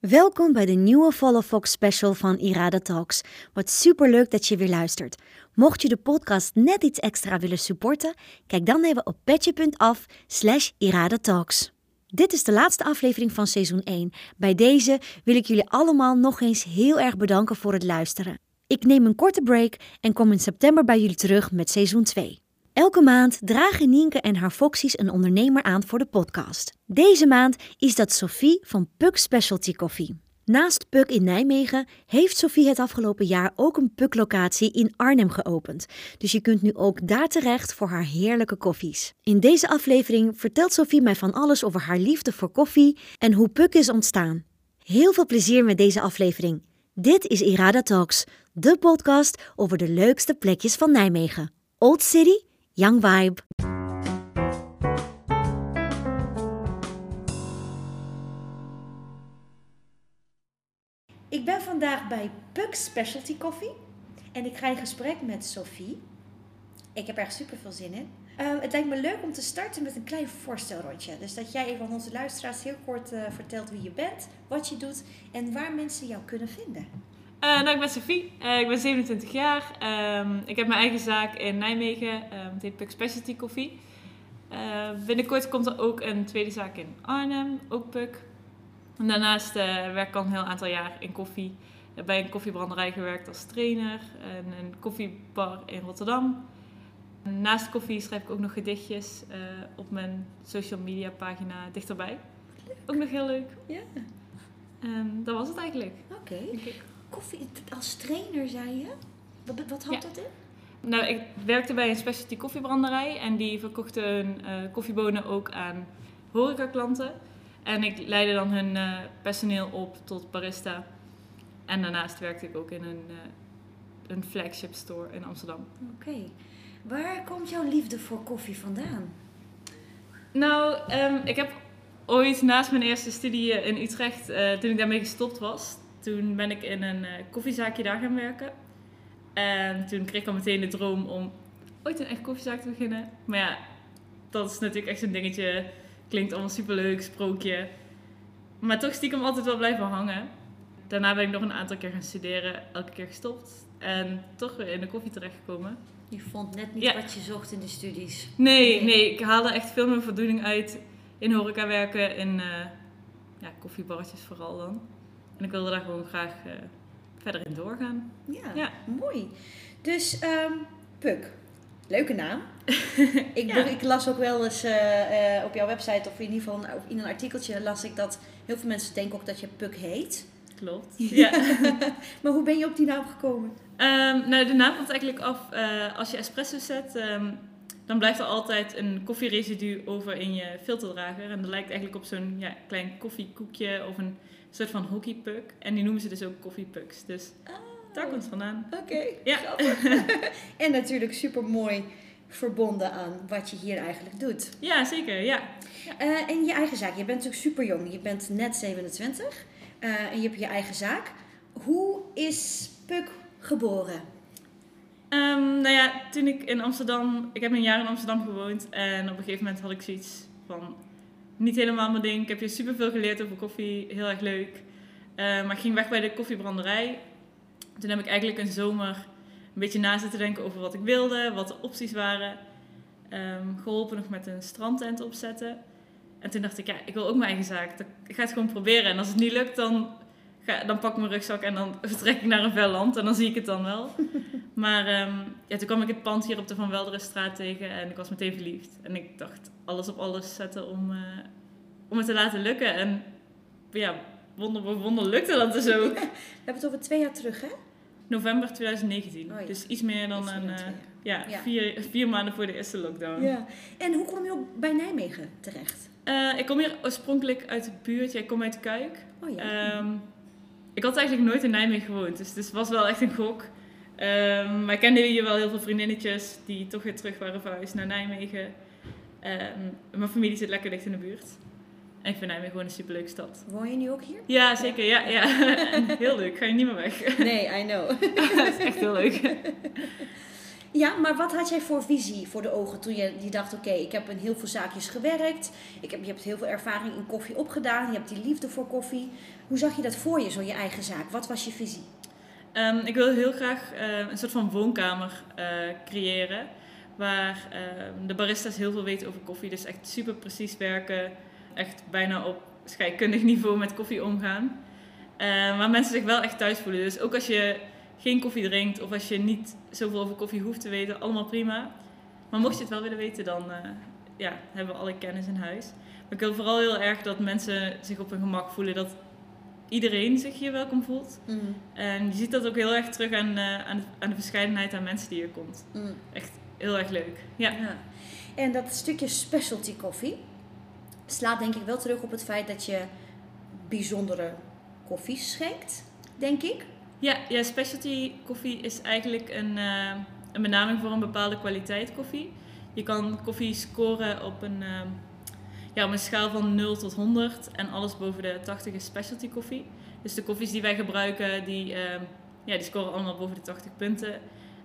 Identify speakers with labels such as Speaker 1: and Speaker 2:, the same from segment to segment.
Speaker 1: Welkom bij de nieuwe Follow Fox special van Irada Talks. Wat superleuk dat je weer luistert. Mocht je de podcast net iets extra willen supporten, kijk dan even op petje.af slash. Dit is de laatste aflevering van seizoen 1. Bij deze wil ik jullie allemaal nog eens heel erg bedanken voor het luisteren. Ik neem een korte break en kom in september bij jullie terug met seizoen 2. Elke maand dragen Nienke en haar Foxies een ondernemer aan voor de podcast. Deze maand is dat Sophie van Puk Specialty Coffee. Naast Puk in Nijmegen heeft Sophie het afgelopen jaar ook een Puk-locatie in Arnhem geopend. Dus je kunt nu ook daar terecht voor haar heerlijke koffies. In deze aflevering vertelt Sophie mij van alles over haar liefde voor koffie en hoe Puk is ontstaan. Heel veel plezier met deze aflevering. Dit is Irada Talks, de podcast over de leukste plekjes van Nijmegen. Old City Young Vibe. Ik ben vandaag bij Puck Specialty Coffee en ik ga in gesprek met Sophie. Ik heb er super veel zin in. Uh, het lijkt me leuk om te starten met een klein voorstelrondje. Dus dat jij even aan onze luisteraars heel kort uh, vertelt wie je bent, wat je doet en waar mensen jou kunnen vinden.
Speaker 2: Uh, nou, ik ben Sophie. Uh, ik ben 27 jaar. Um, ik heb mijn eigen zaak in Nijmegen. Um, het heet Puck Specialty Coffee. Uh, binnenkort komt er ook een tweede zaak in Arnhem, ook Puck. En daarnaast werk ik al een heel aantal jaar in koffie. Heb bij een koffiebranderij gewerkt als trainer. En een koffiebar in Rotterdam. Naast koffie schrijf ik ook nog gedichtjes op mijn social media pagina dichterbij. Ook nog heel leuk.
Speaker 1: Ja.
Speaker 2: En dat was het eigenlijk.
Speaker 1: Oké. Okay koffie als trainer, zei je? Wat, wat ja. dat in?
Speaker 2: Nou, ik werkte bij een specialty koffiebranderij en die verkochten hun uh, koffiebonen ook aan horecaklanten. En ik leidde dan hun uh, personeel op tot barista. En daarnaast werkte ik ook in een, uh, een flagship store in Amsterdam.
Speaker 1: Oké. Okay. Waar komt jouw liefde voor koffie vandaan?
Speaker 2: Nou, um, ik heb ooit naast mijn eerste studie in Utrecht, toen ik daarmee gestopt was, toen ben ik in een uh, koffiezaakje daar gaan werken. En toen kreeg ik al meteen de droom om ooit een echt koffiezaak te beginnen. Maar ja, dat is natuurlijk echt zo'n dingetje. Klinkt allemaal superleuk, sprookje. Maar toch stiekem altijd wel blijven hangen. Daarna ben ik nog een aantal keer gaan studeren, elke keer gestopt. En toch weer in de koffie terechtgekomen.
Speaker 1: Je vond net niet wat je zocht in de studies.
Speaker 2: Nee, nee, ik haalde echt veel meer voldoening uit in horeca werken. In uh, ja, koffiebarretjes vooral dan. En ik wilde daar gewoon graag uh, verder in doorgaan.
Speaker 1: Ja, ja. mooi. Dus um, Puk, leuke naam. ik, ja. ik, las ook wel eens uh, uh, op jouw website, of in ieder geval in een artikeltje, las ik dat heel veel mensen denken ook dat je Puk heet.
Speaker 2: Klopt. Ja.
Speaker 1: maar hoe ben je op die naam gekomen?
Speaker 2: Um, nou, de naam komt eigenlijk af als je espresso zet. Um, dan blijft er altijd een koffieresidu over in je filterdrager. En dat lijkt eigenlijk op zo'n ja, klein koffiekoekje of een soort van hockeypuck. En die noemen ze dus ook koffiepucks. Dus ah. daar komt het vandaan.
Speaker 1: Oké, ja. en natuurlijk super mooi verbonden aan wat je hier eigenlijk doet.
Speaker 2: Ja, zeker, ja. ja.
Speaker 1: Uh, en je eigen zaak. Je bent natuurlijk super jong. Je bent net 27. Uh, en je hebt je eigen zaak. Hoe is Puk geboren?
Speaker 2: Um, nou ja, toen ik in Amsterdam... Ik heb een jaar in Amsterdam gewoond. En op een gegeven moment had ik zoiets van niet helemaal mijn ding. Ik heb hier superveel geleerd over koffie. Heel erg leuk. Uh, maar ik ging weg bij de koffiebranderij. Toen heb ik eigenlijk een zomer een beetje na zitten denken over wat ik wilde, wat de opties waren. Um, geholpen nog met een strandtent opzetten. En toen dacht ik, ja, ik wil ook mijn eigen zaak. Ik ga het gewoon proberen. En als het niet lukt, dan, ga, dan pak ik mijn rugzak en dan vertrek ik naar een ver land. En dan zie ik het dan wel. maar um, ja, toen kwam ik het pand hier op de Van Welderenstraat tegen en ik was meteen verliefd. En ik dacht, alles op alles zetten om, uh, om het te laten lukken. En ja, wonder wonder lukte dat dus ook.
Speaker 1: We hebben het over twee jaar terug, hè?
Speaker 2: November 2019. Oh, ja. Dus iets meer dan een, uh, ja, ja. Vier, vier maanden voor de eerste lockdown.
Speaker 1: Ja. En hoe kom je ook bij Nijmegen terecht?
Speaker 2: Uh, ik kom hier oorspronkelijk uit de buurt. Ja, ik kom uit Kuik.
Speaker 1: Oh, ja.
Speaker 2: Um, ik had eigenlijk nooit in Nijmegen gewoond. Dus het was wel echt een gok. Um, maar ik kende hier wel heel veel vriendinnetjes die toch weer terug waren verhuisd naar Nijmegen. Um, mijn familie zit lekker dicht in de buurt. En ik vind Nijmegen gewoon een superleuke stad.
Speaker 1: Woon je nu ook hier?
Speaker 2: Ja, zeker. Ja, ja. heel leuk. Ga je niet meer weg.
Speaker 1: Nee, I know.
Speaker 2: dat is echt heel leuk.
Speaker 1: Ja, maar wat had jij voor visie voor de ogen toen je, je dacht, oké, ik heb in heel veel zaakjes gewerkt. Ik heb, je hebt heel veel ervaring in koffie opgedaan. Je hebt die liefde voor koffie. Hoe zag je dat voor je, zo je eigen zaak? Wat was je visie?
Speaker 2: Ehm, ik wil heel graag eh, een soort van woonkamer eh, creëren. Waar ehm, de baristas heel veel weten over koffie. Dus echt super precies werken. Echt bijna op scheikundig niveau met koffie omgaan. Waar mensen zich wel echt thuis voelen. Dus ook als je geen koffie drinkt of als je niet zoveel over koffie hoeft te weten, allemaal prima. Maar mocht je het wel willen weten, dan uh, ja, hebben we alle kennis in huis. Maar ik wil vooral heel erg dat mensen zich op hun gemak voelen. Dat iedereen zich hier welkom voelt. Mm. En je ziet dat ook heel erg terug aan, uh, aan, de, aan, de, verscheidenheid aan mensen die hier komt. Mm. Echt heel erg leuk. Ja. ja.
Speaker 1: En dat stukje specialty koffie slaat denk ik wel terug op het feit dat je bijzondere koffie schenkt, denk ik.
Speaker 2: Ja, ja specialty koffie is eigenlijk een, uh, een benaming voor een bepaalde kwaliteit koffie. Je kan koffie scoren op een, uh, ja, op een schaal van 0 tot 100 en alles boven de 80 is specialty koffie. Dus de koffies die wij gebruiken, die, uh, ja, die scoren allemaal boven de 80 punten.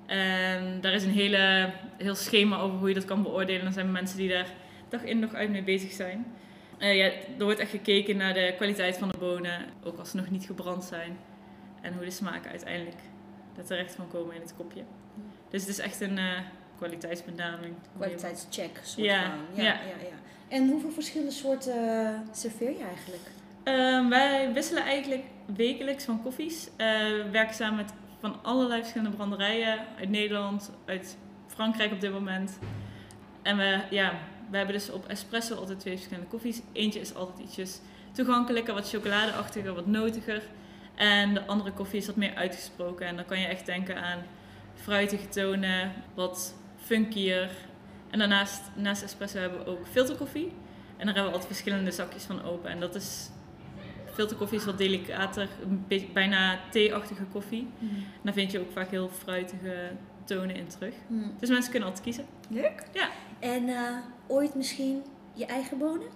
Speaker 2: En daar is een hele, heel schema over hoe je dat kan beoordelen. Er zijn mensen die daar dag in dag uit mee bezig zijn. Ja, er wordt echt gekeken naar de kwaliteit van de bonen, ook als ze nog niet gebrand zijn. En hoe de smaken uiteindelijk er terecht van komen in het kopje. Dus het is echt een uh, kwaliteitsbenaming.
Speaker 1: Kwaliteitscheck. Soort ja, van. Ja, ja. Ja, ja, En hoeveel verschillende soorten uh, serveer je eigenlijk?
Speaker 2: Uh, wij wisselen eigenlijk wekelijks van koffies. Uh, we werken samen met van allerlei verschillende branderijen uit Nederland, uit Frankrijk op dit moment. En we, ja, we hebben dus op espresso altijd twee verschillende koffies. Eentje is altijd ietsjes toegankelijker, wat chocoladeachtiger, wat notiger. En de andere koffie is wat meer uitgesproken. En dan kan je echt denken aan fruitige tonen, wat funkier. En daarnaast, naast espresso hebben we ook filterkoffie. En daar hebben we altijd verschillende zakjes van open. En dat is filterkoffie is wat delicater, een beetje, bijna thee-achtige koffie. Mm. En daar vind je ook vaak heel fruitige tonen in terug. Mm. Dus mensen kunnen altijd kiezen.
Speaker 1: Leuk.
Speaker 2: Ja.
Speaker 1: En uh, ooit misschien je eigen bonen?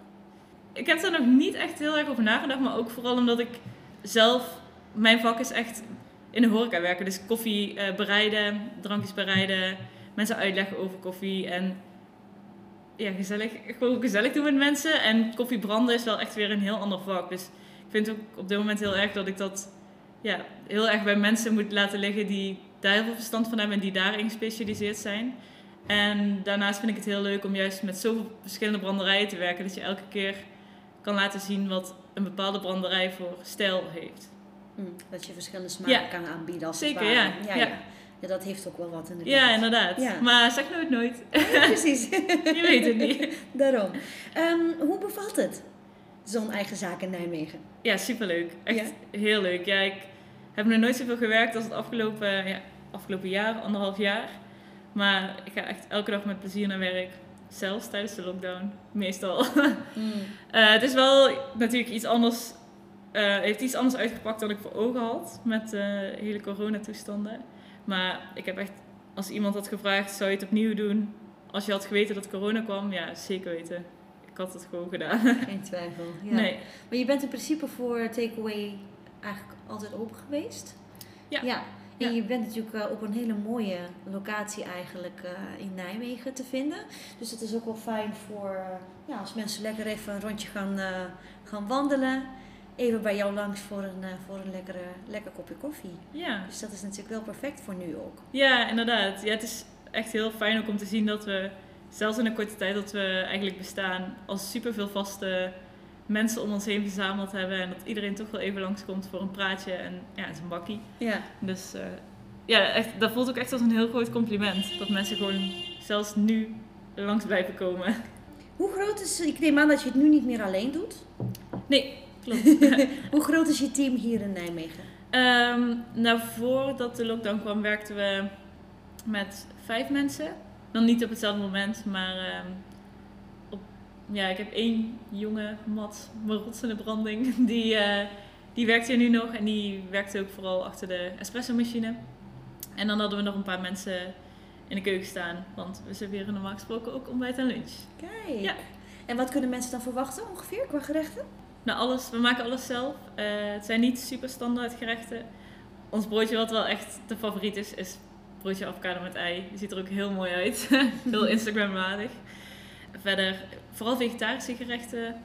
Speaker 2: Ik heb daar nog niet echt heel erg over nagedacht, maar ook vooral omdat ik zelf, mijn vak is echt in de horeca werken. Dus koffie uh, bereiden, drankjes bereiden, mensen uitleggen over koffie en ja, gezellig, gewoon gezellig doen met mensen. En koffie branden is wel echt weer een heel ander vak. Dus ik vind ook op dit moment heel erg dat ik dat ja, heel erg bij mensen moet laten liggen die daar heel veel verstand van hebben en die daarin gespecialiseerd zijn. En daarnaast vind ik het heel leuk om juist met zoveel verschillende branderijen te werken, dat je elke keer kan laten zien wat een bepaalde branderij voor stijl heeft.
Speaker 1: Mm, dat je verschillende smaken kan aanbieden als
Speaker 2: Zeker, ja.
Speaker 1: Ja, ja. ja. dat heeft ook wel wat in de
Speaker 2: Ja, inderdaad. Maar zeg nooit nooit.
Speaker 1: precies.
Speaker 2: je weet het niet.
Speaker 1: Daarom. Um, hoe bevalt het, zo'n eigen zaak in Nijmegen?
Speaker 2: Ja, superleuk. Echt heel leuk. Ja, ik heb nog nooit zoveel gewerkt als het afgelopen, ja, afgelopen jaar, anderhalf jaar. Maar ik ga echt elke dag met plezier naar werk. Zelfs tijdens de lockdown, meestal. Mm. uh, het is wel natuurlijk iets anders, uh, heeft iets anders uitgepakt dan ik voor ogen had met de uh, hele coronatoestanden. Maar ik heb echt, als iemand had gevraagd, zou je het opnieuw doen? Als je had geweten dat corona kwam, ja, zeker weten. Ik had het gewoon gedaan.
Speaker 1: Geen twijfel. Ja.
Speaker 2: Nee.
Speaker 1: Maar je bent in principe voor takeaway eigenlijk altijd open geweest?
Speaker 2: Ja.
Speaker 1: ja. En je bent natuurlijk eh, op een hele mooie locatie eigenlijk in Nijmegen te vinden. Dus het is ook wel fijn voor ja, als mensen lekker even een rondje gaan, gaan wandelen. Even bij jou langs voor een, voor een lekkere, lekker kopje koffie.
Speaker 2: Ja.
Speaker 1: Dus dat is natuurlijk wel perfect voor nu ook.
Speaker 2: Ja, inderdaad. Ja, het is echt heel fijn ook om te zien dat we, zelfs in een korte tijd dat we eigenlijk bestaan, als super veel vaste mensen om ons heen verzameld hebben. En dat iedereen toch wel even langskomt voor een praatje en ja, het is een bakkie.
Speaker 1: Ja.
Speaker 2: Dus uh, ja, echt, dat voelt ook echt als een heel groot compliment. Dat mensen gewoon zelfs nu langs blijven komen.
Speaker 1: Hoe groot is, ik neem aan dat je het nu niet meer alleen doet?
Speaker 2: Nee, klopt.
Speaker 1: Hoe groot is je team hier in Nijmegen?
Speaker 2: Um, nou, voordat de lockdown kwam werkten we met vijf mensen. Dan niet op hetzelfde moment, maar um, ja, ik heb één jonge mat, rotsende branding, die, uh, die werkt hier nu nog en die werkte ook vooral achter de espresso machine. En dan hadden we nog een paar mensen in de keuken staan, want we serveren normaal gesproken ook ontbijt en lunch.
Speaker 1: Kijk. Ja. En wat kunnen mensen dan verwachten ongeveer qua gerechten?
Speaker 2: Nou, alles. We maken alles zelf. Uh, het zijn niet super standaard gerechten. Ons broodje wat wel echt de favoriet is, is broodje avocado met ei. Die ziet er ook heel mooi uit. heel Instagram-waardig. Verder vooral vegetarische gerechten.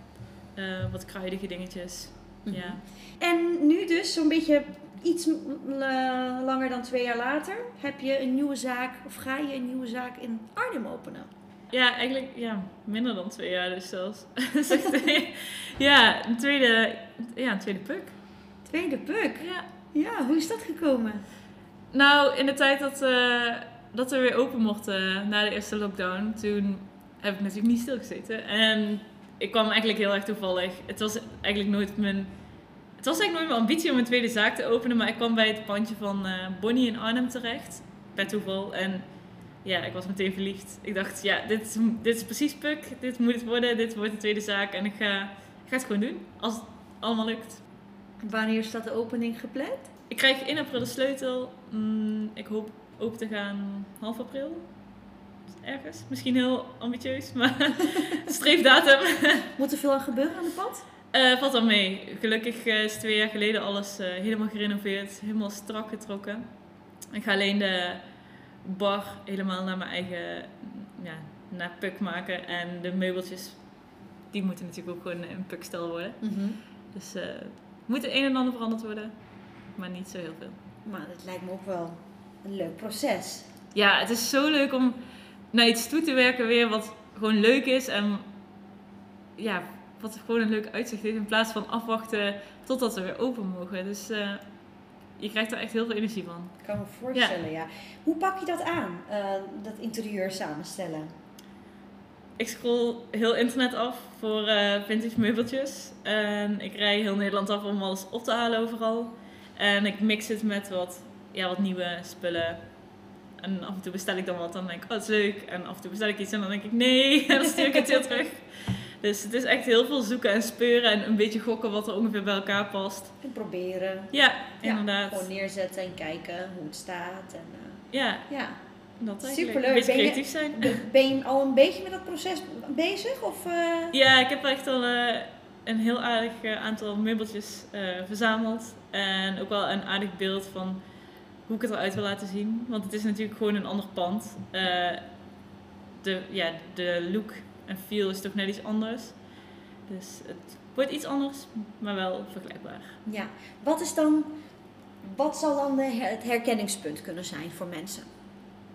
Speaker 2: eh, wat kruidige dingetjes.
Speaker 1: Mhm.
Speaker 2: Ja.
Speaker 1: En nu dus, zo'n beetje iets langer dan twee jaar later, heb je een nieuwe zaak, of ga je een nieuwe zaak in Arnhem openen?
Speaker 2: Ja, eigenlijk ja, minder dan twee jaar dus zelfs. Ja, een tweede, ja, een tweede puk.
Speaker 1: Tweede puk.
Speaker 2: Ja.
Speaker 1: Ja, hoe is dat gekomen?
Speaker 2: Nou, in de tijd dat, eh, dat we weer open mochten na de eerste lockdown, toen heb ik natuurlijk niet stilgezeten. En ik kwam eigenlijk heel erg toevallig. Het was eigenlijk nooit mijn. Het was eigenlijk nooit mijn ambitie om een tweede zaak te openen, maar ik kwam bij het pandje van eh, Bonnie in Arnhem terecht. Per toeval. En ja, ik was meteen verliefd. Ik dacht, ja, dit, is- dit is precies Puk. Dit moet het worden. Dit wordt de tweede zaak. En ik ga, ik ga het gewoon doen. Als het allemaal lukt.
Speaker 1: Wanneer staat de opening gepland?
Speaker 2: Ik krijg in april de sleutel. Mm, ik hoop open te gaan half april. Ergens. Misschien heel ambitieus, maar streefdatum.
Speaker 1: Moet er veel aan gebeuren aan de pad?
Speaker 2: Eh valt al mee. Gelukkig eh, is twee jaar geleden alles eh, helemaal gerenoveerd. Helemaal strak getrokken. Ik ga alleen de bar helemaal naar mijn eigen ja, naar puk maken. En de meubeltjes, die moeten natuurlijk ook gewoon in pukstijl worden. Dus eh moet het een en ander veranderd worden. Maar niet zo heel veel.
Speaker 1: Maar dat lijkt me ook wel een leuk proces.
Speaker 2: Ja, het is zo leuk om naar iets toe te werken weer wat gewoon leuk is en ja, wat gewoon een leuk uitzicht heeft in plaats van afwachten totdat we weer open mogen. Dus eh, je krijgt er echt heel veel energie van.
Speaker 1: Ik kan me voorstellen, ja. Hoe pak je dat aan, eh, dat interieur samenstellen?
Speaker 2: Ik scroll heel internet af voor eh, vintage meubeltjes en ik rij heel Nederland af om alles op te halen overal. En ik mix het met wat, ja, wat nieuwe spullen. En af en toe bestel ik dan wat, dan denk ik, oh, dat is leuk. En af en toe bestel ik iets en dan denk ik, nee, en dan stuur ik het weer terug. Dus het is echt heel veel zoeken en speuren en een beetje gokken wat er ongeveer bij elkaar past.
Speaker 1: En proberen.
Speaker 2: Ja,
Speaker 1: Ja,
Speaker 2: inderdaad.
Speaker 1: Gewoon neerzetten en kijken hoe het staat. En, eh,
Speaker 2: Ja,
Speaker 1: ja.
Speaker 2: dat eigenlijk.
Speaker 1: Superleuk.
Speaker 2: Een beetje
Speaker 1: Ben je-
Speaker 2: creatief zijn.
Speaker 1: Ben je al een beetje met dat proces bezig? Of, eh,
Speaker 2: Ja, ik heb echt al eh, een heel aardig aantal meubeltjes verzameld. En ook wel een aardig beeld van hoe ik het eruit wil laten zien. Want het is natuurlijk gewoon een ander pand. De, ja, de look en feel is toch net iets anders. Dus het wordt iets anders, maar wel vergelijkbaar.
Speaker 1: Ja. Wat is dan... Wat zal dan de het herkenningspunt kunnen zijn voor mensen?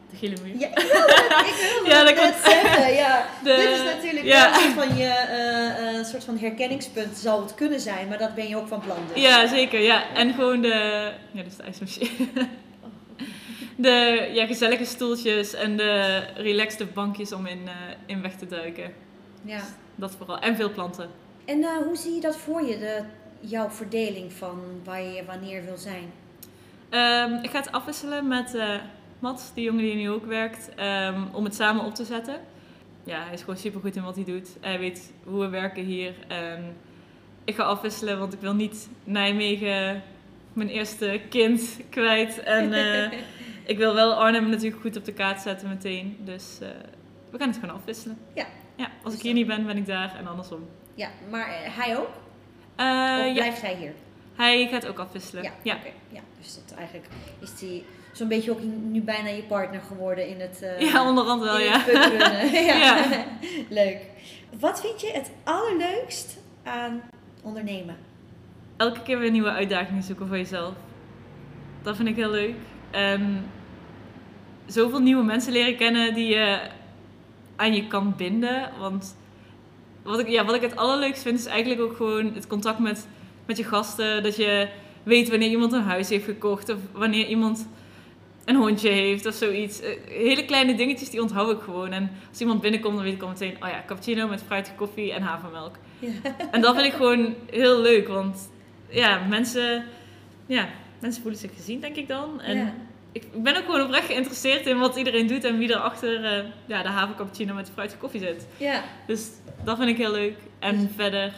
Speaker 2: De gele muur.
Speaker 1: Ja, ik wilde
Speaker 2: Ja, dat
Speaker 1: net
Speaker 2: komt-
Speaker 1: zeggen. Ja.
Speaker 2: De-
Speaker 1: Dit is natuurlijk
Speaker 2: ja.
Speaker 1: een soort van je eh, soort van herkenningspunt zal het kunnen zijn, maar dat ben je ook van plan. Dus.
Speaker 2: Ja, zeker. Ja. En gewoon de... Ja, dat is de ijsmachine. De ja, gezellige stoeltjes en de relaxte bankjes om in, eh, in weg te duiken.
Speaker 1: Ja.
Speaker 2: Dat vooral. En veel planten.
Speaker 1: En eh, hoe zie je dat voor je, de, jouw verdeling van waar je wanneer wil zijn?
Speaker 2: Ehm, ik ga het afwisselen met eh Mats, die jongen die nu ook werkt, ehm, om het samen op te zetten. Ja, hij is gewoon super goed in wat hij doet. Hij weet hoe we werken hier. En ik ga afwisselen, want ik wil niet Nijmegen, mijn eerste kind, kwijt. En ik wil wel Arnhem natuurlijk goed op de kaart zetten meteen. Dus eh, we gaan het gewoon afwisselen.
Speaker 1: Ja.
Speaker 2: Ja, als ik hier niet ben, ben ik daar en andersom.
Speaker 1: Ja, maar eh, hij ook?
Speaker 2: Eh,
Speaker 1: of
Speaker 2: ja,
Speaker 1: blijft hij hier?
Speaker 2: hij gaat ook afwisselen.
Speaker 1: Ja,
Speaker 2: ja.
Speaker 1: oké. ja. Dus dat eigenlijk is hij zo'n beetje ook nu bijna je partner geworden in het, eh
Speaker 2: Ja, onderhand wel, ja.
Speaker 1: ja.
Speaker 2: Ja.
Speaker 1: Leuk. Wat vind je het allerleukst aan ondernemen?
Speaker 2: elke keer weer nieuwe uitdagingen zoeken voor jezelf. Dat vind ik heel leuk. En zoveel nieuwe mensen leren kennen die je aan je kan binden. Want wat ik, ja, wat ik het allerleukst vind is eigenlijk ook gewoon het contact met, met je gasten. Dat je weet wanneer iemand een huis heeft gekocht of wanneer iemand een hondje heeft of zoiets. Eh, Hele kleine dingetjes die onthoud ik gewoon. En als iemand binnenkomt dan weet ik al meteen, oh ja, cappuccino met fruitige koffie en havermelk.
Speaker 1: Ja.
Speaker 2: En dat vind ik gewoon heel leuk, want ja, mensen, ja, mensen voelen zich gezien, denk ik dan. En
Speaker 1: Ja.
Speaker 2: Ik, ben ook gewoon oprecht geïnteresseerd in wat iedereen doet en wie er achter eh, ja, de havercappuccino met de fruitige koffie zit.
Speaker 1: Ja.
Speaker 2: Dus dat vind ik heel leuk. En
Speaker 1: Dus-
Speaker 2: verder,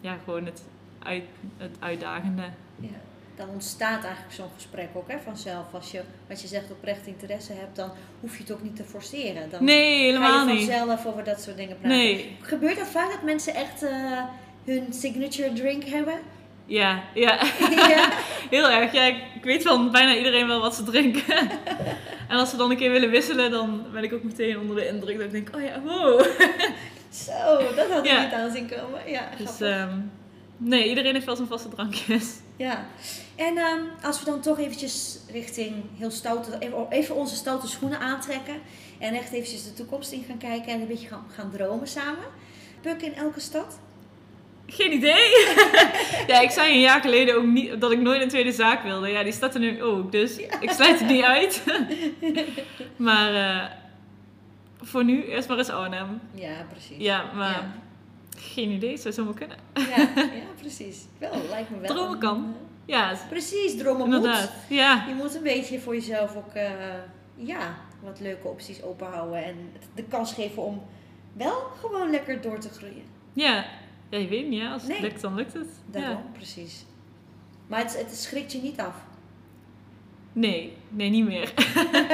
Speaker 2: ja, gewoon het, uit, het uitdagende.
Speaker 1: Ja, dan ontstaat eigenlijk zo'n gesprek ook hè, vanzelf. Als je, wat je zegt, oprecht interesse hebt, dan hoef je het ook niet te forceren. Dan
Speaker 2: Nee, helemaal
Speaker 1: ga je
Speaker 2: niet.
Speaker 1: vanzelf over dat soort dingen praten.
Speaker 2: Nee.
Speaker 1: Gebeurt dat vaak dat mensen echt eh, hun signature drink hebben?
Speaker 2: Ja, ja.
Speaker 1: ja?
Speaker 2: Heel erg. Ja, ik, weet van bijna iedereen wel wat ze drinken. en als ze dan een keer willen wisselen, dan ben ik ook meteen onder de indruk dat ik denk, oh ja, wow.
Speaker 1: Zo, dat had ik
Speaker 2: Ja.
Speaker 1: niet aan zien komen. Ja,
Speaker 2: Dus ehm, nee, iedereen heeft wel zijn vaste drankjes.
Speaker 1: Ja, en ehm, als we dan toch eventjes richting heel stoute, even, even onze stoute schoenen aantrekken en echt eventjes de toekomst in gaan kijken en een beetje gaan, gaan dromen samen. Puk in elke stad?
Speaker 2: Geen idee. ja, ik zei een jaar geleden ook niet dat ik nooit een tweede zaak wilde. Ja, die staat er nu ook. Dus ik sluit het niet uit. maar eh, voor nu eerst maar eens Arnhem.
Speaker 1: Ja, precies.
Speaker 2: Ja, maar
Speaker 1: Ja.
Speaker 2: geen idee. Zou zomaar kunnen.
Speaker 1: Ja, ja, precies. Wel, lijkt me wel.
Speaker 2: Dromen kan.
Speaker 1: eh,
Speaker 2: Ja,
Speaker 1: Precies, dromen moet.
Speaker 2: inderdaad. Ja.
Speaker 1: Je moet een beetje voor jezelf ook eh, ja, wat leuke opties openhouden en de kans geven om wel gewoon lekker door te groeien.
Speaker 2: Ja. Ja, je weet niet. Ja. Als het
Speaker 1: Nee.
Speaker 2: lukt, dan lukt het.
Speaker 1: Daarom,
Speaker 2: Ja.
Speaker 1: precies. Maar het, het schrikt je niet af.
Speaker 2: Nee, nee, niet meer.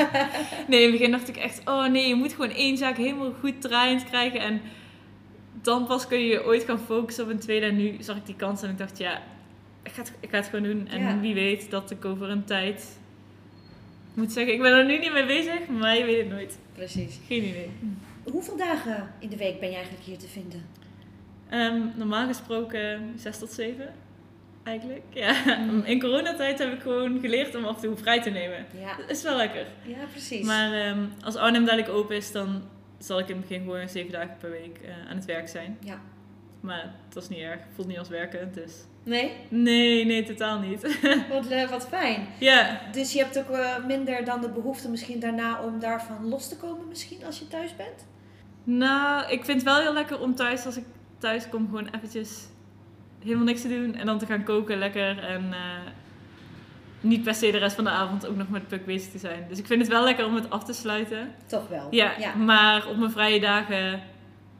Speaker 2: nee, in het begin dacht ik echt, oh nee, je moet gewoon één zaak helemaal goed draaiend krijgen. En dan pas kun je je ooit gaan focussen op een tweede. En nu zag ik die kans en ik dacht, ja, ik ga het, ik ga het gewoon doen. En
Speaker 1: Ja.
Speaker 2: wie weet dat ik over een tijd... Moet zeggen, ik ben er nu niet mee bezig, maar je weet het nooit.
Speaker 1: Precies.
Speaker 2: Geen idee.
Speaker 1: Hoeveel dagen in de week ben je eigenlijk hier te vinden?
Speaker 2: Ehm, normaal gesproken 6 tot 7. Eigenlijk, ja. In coronatijd heb ik gewoon geleerd om af en toe vrij te nemen.
Speaker 1: Ja,
Speaker 2: Dat is wel lekker.
Speaker 1: ja precies.
Speaker 2: Maar ehm, als Arnhem dadelijk open is, dan zal ik in het begin gewoon zeven dagen per week eh, aan het werk zijn.
Speaker 1: Ja.
Speaker 2: Maar dat is niet erg. Voelt niet als werken, dus...
Speaker 1: Nee?
Speaker 2: Nee, nee, totaal niet.
Speaker 1: Wat, le- wat fijn.
Speaker 2: ja,
Speaker 1: Dus je hebt ook eh, minder dan de behoefte misschien daarna om daarvan los te komen misschien als je thuis bent?
Speaker 2: nou, ik vind het wel heel lekker om thuis, als ik thuis kom, gewoon eventjes helemaal niks te doen. En dan te gaan koken lekker en... eh, niet per se de rest van de avond ook nog met Puk bezig te zijn. Dus ik vind het wel lekker om het af te sluiten.
Speaker 1: Toch wel.
Speaker 2: Ja,
Speaker 1: ja.
Speaker 2: maar op mijn vrije dagen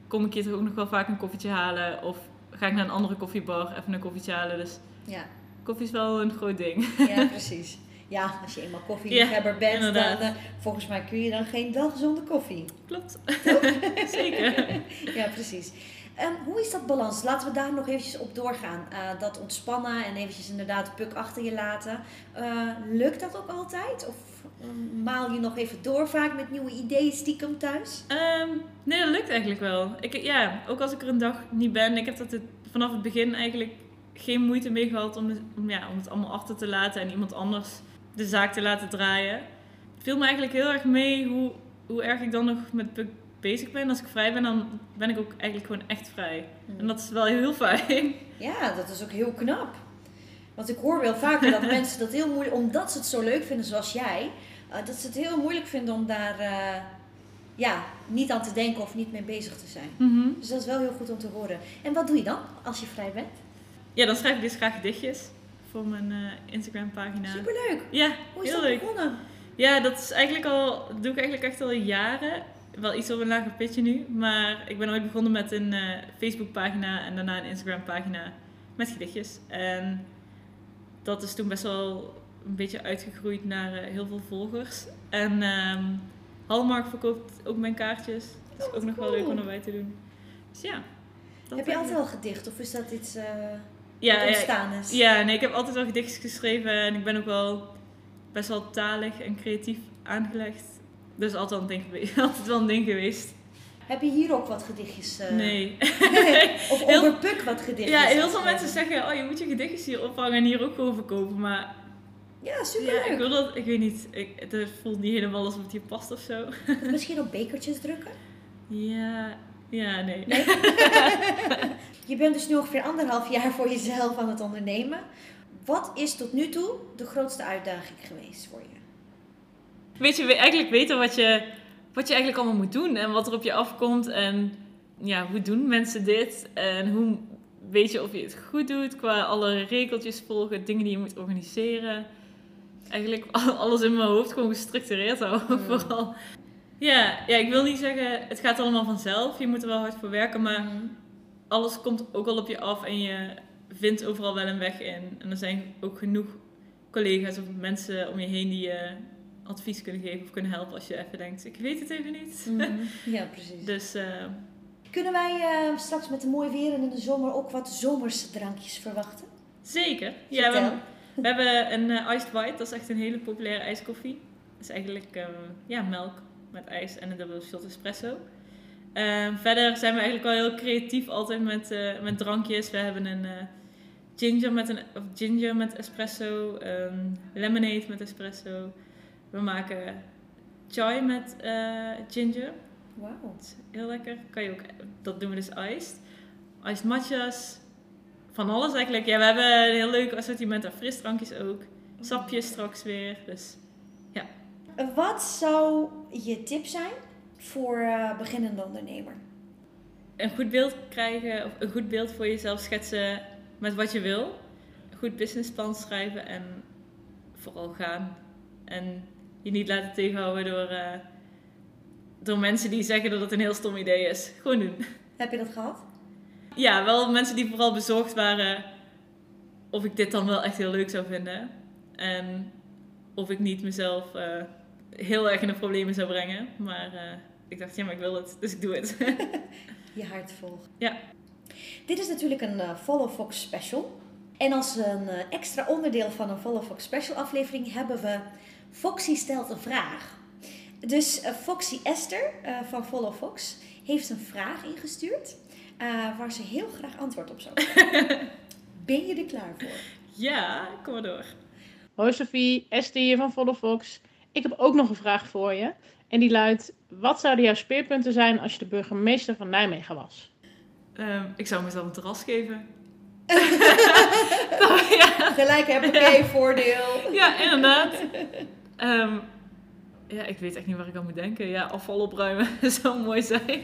Speaker 2: kom ik hier toch ook nog wel vaak een koffietje halen. Of ga ik naar een andere koffiebar even een koffietje halen. Dus
Speaker 1: Ja,
Speaker 2: koffie is wel een groot ding.
Speaker 1: ja precies. Ja, als je eenmaal koffieliefhebber bent, dan eh, volgens mij kun je dan geen dag zonder koffie.
Speaker 2: Klopt. Zeker.
Speaker 1: Ja, precies. Ehm, hoe is dat balans? Laten we daar nog eventjes op doorgaan. Eh, dat ontspannen en eventjes inderdaad de puk achter je laten. Eh, lukt dat ook altijd? Of eh, maal je nog even door vaak met nieuwe ideeën stiekem thuis?
Speaker 2: Ehm, nee, dat lukt eigenlijk wel. Ik, ja, ook als ik er een dag niet ben. Ik heb dat het, vanaf het begin eigenlijk geen moeite mee gehad om, ja, om het allemaal achter te laten en iemand anders de zaak te laten draaien. Het viel me eigenlijk heel erg mee hoe, hoe erg ik dan nog met Puk bezig ben. Als ik vrij ben, dan ben ik ook eigenlijk gewoon echt vrij. En dat is wel heel fijn.
Speaker 1: Ja, dat is ook heel knap. Want ik hoor wel vaker dat mensen dat heel moeilijk, omdat ze het zo leuk vinden zoals jij, eh, dat ze het heel moeilijk vinden om daar eh, ja, niet aan te denken of niet mee bezig te zijn.
Speaker 2: Mhm.
Speaker 1: Dus dat is wel heel goed om te horen. En wat doe je dan als je vrij bent?
Speaker 2: Ja, dan schrijf ik dus graag gedichtjes voor mijn eh, Instagram pagina.
Speaker 1: Superleuk!
Speaker 2: Ja,
Speaker 1: Hoe is
Speaker 2: heel
Speaker 1: dat
Speaker 2: leuk.
Speaker 1: begonnen?
Speaker 2: Ja, dat is eigenlijk al, dat doe ik eigenlijk echt al jaren. Wel iets op een lager pitje nu. Maar ik ben ooit begonnen met een eh Facebookpagina en daarna een Instagram-pagina met gedichtjes. En dat is toen best wel een beetje uitgegroeid naar eh, heel veel volgers. En ehm Hallmark verkoopt ook mijn kaartjes. Dat is
Speaker 1: Oh,
Speaker 2: ook nog wel leuk om erbij te doen. Dus ja.
Speaker 1: Heb je altijd al gedicht of is dat iets
Speaker 2: ja,
Speaker 1: wat
Speaker 2: ja,
Speaker 1: ontstaan is?
Speaker 2: ja, nee, ik heb altijd wel gedichtjes geschreven en ik ben ook wel best wel talig en creatief aangelegd. Dus altijd, een ding geweest, altijd wel een ding geweest.
Speaker 1: Heb je hier ook wat gedichtjes? eh,
Speaker 2: Nee.
Speaker 1: of
Speaker 2: Heel-
Speaker 1: puk wat gedichtjes?
Speaker 2: Ja, heel veel mensen zeggen, oh je moet je gedichtjes hier ophangen en hier ook gewoon verkopen. Maar
Speaker 1: Ja,
Speaker 2: ja,
Speaker 1: superleuk.
Speaker 2: ik wil dat, ik weet niet, ik, het voelt niet helemaal alsof het hier past of zo.
Speaker 1: Of Misschien op bekertjes drukken?
Speaker 2: Ja, ja, nee.
Speaker 1: Je bent dus nu ongeveer anderhalf jaar voor jezelf aan het ondernemen. Wat is tot nu toe de grootste uitdaging geweest voor je?
Speaker 2: Weet je, eigenlijk weten wat je, wat je eigenlijk allemaal moet doen en wat er op je afkomt. En ja, hoe doen mensen dit? En hoe weet je of je het goed doet qua alle regeltjes volgen, dingen die je moet organiseren. Eigenlijk alles in mijn hoofd gewoon gestructureerd houden
Speaker 1: Mm.
Speaker 2: vooral. Ja, ja, ik wil niet zeggen, het gaat allemaal vanzelf. Je moet er wel hard voor werken, maar alles komt ook al op je af en je vindt overal wel een weg in. En er zijn ook genoeg collega's of mensen om je heen die je advies kunnen geven of kunnen helpen als je even denkt, ik weet het even niet.
Speaker 1: Ja, precies.
Speaker 2: Dus eh,
Speaker 1: Kunnen wij eh, straks met de mooi weer en in de zomer ook wat zomerse drankjes verwachten?
Speaker 2: Zeker. Ja, we, we hebben een eh, iced white, dat is echt een hele populaire ijskoffie. Dat is eigenlijk ehm, ja, melk met ijs en een dubbele shot espresso. Ehm, verder zijn we eigenlijk wel heel creatief altijd met, met drankjes. We hebben een ginger, met een of ginger met espresso, ehm, lemonade met espresso. We maken chai met eh, ginger.
Speaker 1: Wauw.
Speaker 2: Heel lekker. Kan je ook, dat doen we dus iced. Iced matcha's. Van alles eigenlijk. Ja, we hebben een heel leuk assortiment aan frisdrankjes ook. Sapjes straks weer. Dus
Speaker 1: Wat zou je tip zijn voor eh, beginnende ondernemer?
Speaker 2: een goed beeld krijgen, of een goed beeld voor jezelf schetsen met wat je wil. Een goed businessplan schrijven en vooral gaan. En je niet laten tegenhouden door, eh, door mensen die zeggen dat het een heel stom idee is. Gewoon doen.
Speaker 1: Heb je dat gehad?
Speaker 2: Ja, wel mensen die vooral bezorgd waren of ik dit dan wel echt heel leuk zou vinden. En of ik niet mezelf eh, heel erg in de problemen zou brengen. Maar eh, ik dacht, ja, maar ik wil het, dus ik doe het.
Speaker 1: Je hart volgen.
Speaker 2: Ja.
Speaker 1: Dit is natuurlijk een Follow Fox special. En als een extra onderdeel van een Follow Fox special aflevering hebben we Foxy stelt een vraag. Dus eh, Foxy Esther eh, van Follow Fox heeft een vraag ingestuurd eh, waar ze heel graag antwoord op zou willen. Ben je er klaar voor?
Speaker 2: ja, kom maar door.
Speaker 3: Hoi Sophie, Esther hier van Volle Fox. Ik heb ook nog een vraag voor je. En die luidt, wat zouden jouw speerpunten zijn als je de burgemeester van Nijmegen was?
Speaker 2: Ehm, ik zou mezelf een terras geven. Oh, ja.
Speaker 1: Gelijk heb ik voordeel.
Speaker 2: ja, inderdaad. Ehm, ja, ik weet echt niet waar ik aan moet denken. Ja, afval opruimen zou mooi zijn.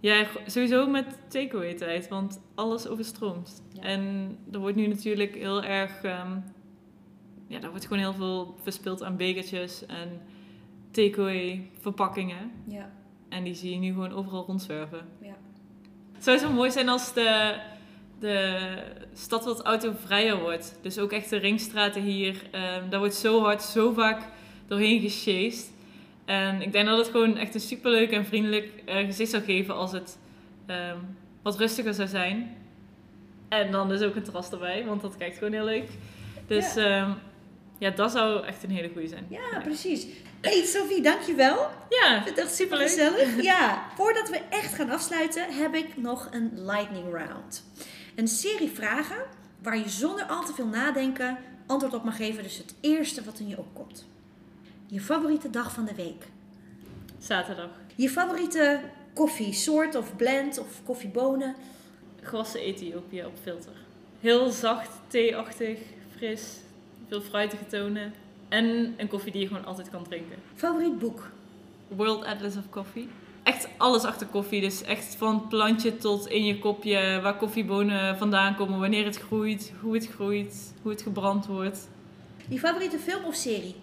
Speaker 2: Ja, sowieso met takeaway tijd, want alles overstroomt.
Speaker 1: Ja.
Speaker 2: En er wordt nu natuurlijk heel erg... ehm, ja, er wordt gewoon heel veel verspild aan bekertjes en takeaway verpakkingen.
Speaker 1: Ja,
Speaker 2: En die zie je nu gewoon overal rondzwerven.
Speaker 1: ja.
Speaker 2: Het zou zo mooi zijn als de, de stad wat autovrijer wordt. Dus ook echt de ringstraten hier. ehm, daar wordt zo hard, zo vaak doorheen gesjeest. En ik denk dat het gewoon echt een superleuk en vriendelijk eh, gezicht zou geven als het ehm, wat rustiger zou zijn. En dan dus ook een terras erbij, want dat kijkt gewoon heel leuk. Dus ja, ja dat zou echt een hele goede zijn.
Speaker 1: Ja, precies. Hey Sophie, dankjewel.
Speaker 2: Ja,
Speaker 1: Ik vind het echt super
Speaker 2: Superleuk.
Speaker 1: gezellig. Ja, voordat we echt gaan afsluiten, heb ik nog een lightning round. Een serie vragen waar je zonder al te veel nadenken antwoord op mag geven. Dus het eerste wat in je opkomt. Je favoriete dag van de week.
Speaker 2: zaterdag.
Speaker 1: Je favoriete koffiesoort of blend of koffiebonen.
Speaker 2: gewassen Ethiopië op filter. Heel zacht, theeachtig, fris, veel fruitige tonen. En een koffie die je gewoon altijd kan drinken.
Speaker 1: Favoriet boek.
Speaker 2: World Atlas of Coffee. Echt alles achter koffie. Dus echt van plantje tot in je kopje. Waar koffiebonen vandaan komen. Wanneer het groeit. Hoe het groeit. Hoe het gebrand wordt.
Speaker 1: Je favoriete film of serie.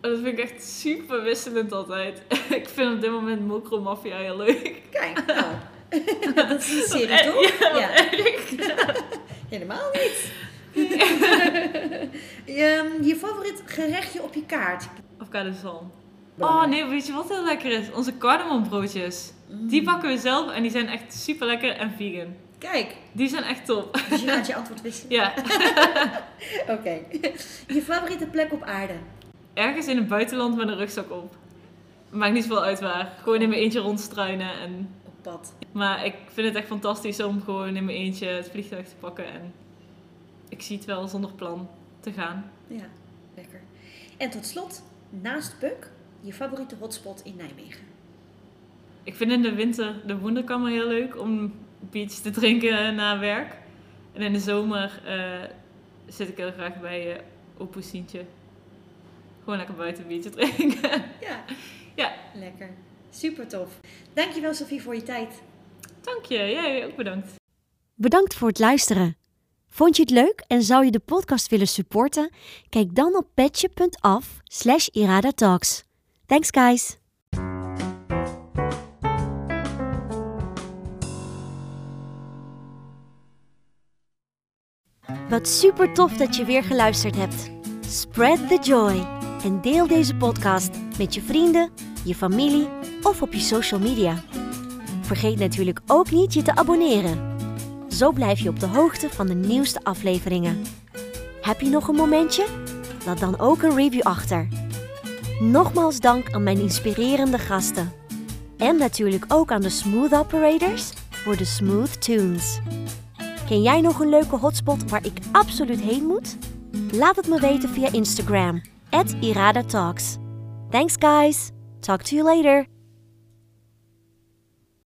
Speaker 2: Dat vind ik echt super wisselend altijd. ik vind op dit moment Mokro Mafia heel leuk.
Speaker 1: Kijk, nou. dat is een serie,
Speaker 2: En-
Speaker 1: toch?
Speaker 2: Ja.
Speaker 1: Helemaal niet. je, je favoriet gerechtje op je kaart.
Speaker 2: Avocado zalm. Oh nee, weet je wat heel lekker is? Onze cardamombroodjes. Die bakken we zelf en die zijn echt super lekker en vegan.
Speaker 1: Kijk,
Speaker 2: Die zijn echt top.
Speaker 1: dus je gaat je antwoord wisselen.
Speaker 2: Ja,
Speaker 1: Oké. Je favoriete plek op aarde.
Speaker 2: ergens in het buitenland met een rugzak op. Maakt niet zoveel uit waar. Gewoon in mijn eentje rondstruinen. En...
Speaker 1: Op pad.
Speaker 2: Maar ik vind het echt fantastisch om gewoon in mijn eentje het vliegtuig te pakken. En ik zie het wel zonder plan te gaan.
Speaker 1: Ja, lekker. En tot slot, naast Puk, je favoriete hotspot in Nijmegen.
Speaker 2: Ik vind in de winter de wonderkammer heel leuk om beach te drinken na werk. En in de zomer eh, zit ik heel graag bij uh, Oppoesientje. Gewoon lekker buiten biertje drinken.
Speaker 1: Ja.
Speaker 2: Ja.
Speaker 1: Lekker. Super tof. Dankjewel Sophie voor je tijd.
Speaker 2: Dank je, jij ook bedankt.
Speaker 4: Bedankt voor het luisteren. Vond je het leuk en zou je de podcast willen supporten? Kijk dan op petje.af slash iradatalks. Thanks guys! Wat super tof dat je weer geluisterd hebt. Spread the joy en deel deze podcast met je vrienden, je familie of op je social media. Vergeet natuurlijk ook niet je te abonneren.
Speaker 1: Zo blijf je op de hoogte van de nieuwste afleveringen. Heb je nog een momentje? Laat dan ook een review achter. Nogmaals dank aan mijn inspirerende gasten. En natuurlijk ook aan de Smooth Operators voor de Smooth Tunes. Ken jij nog een leuke hotspot waar ik absoluut heen moet? Laat het me weten via Instagram, at. Thanks guys! Talk to you later!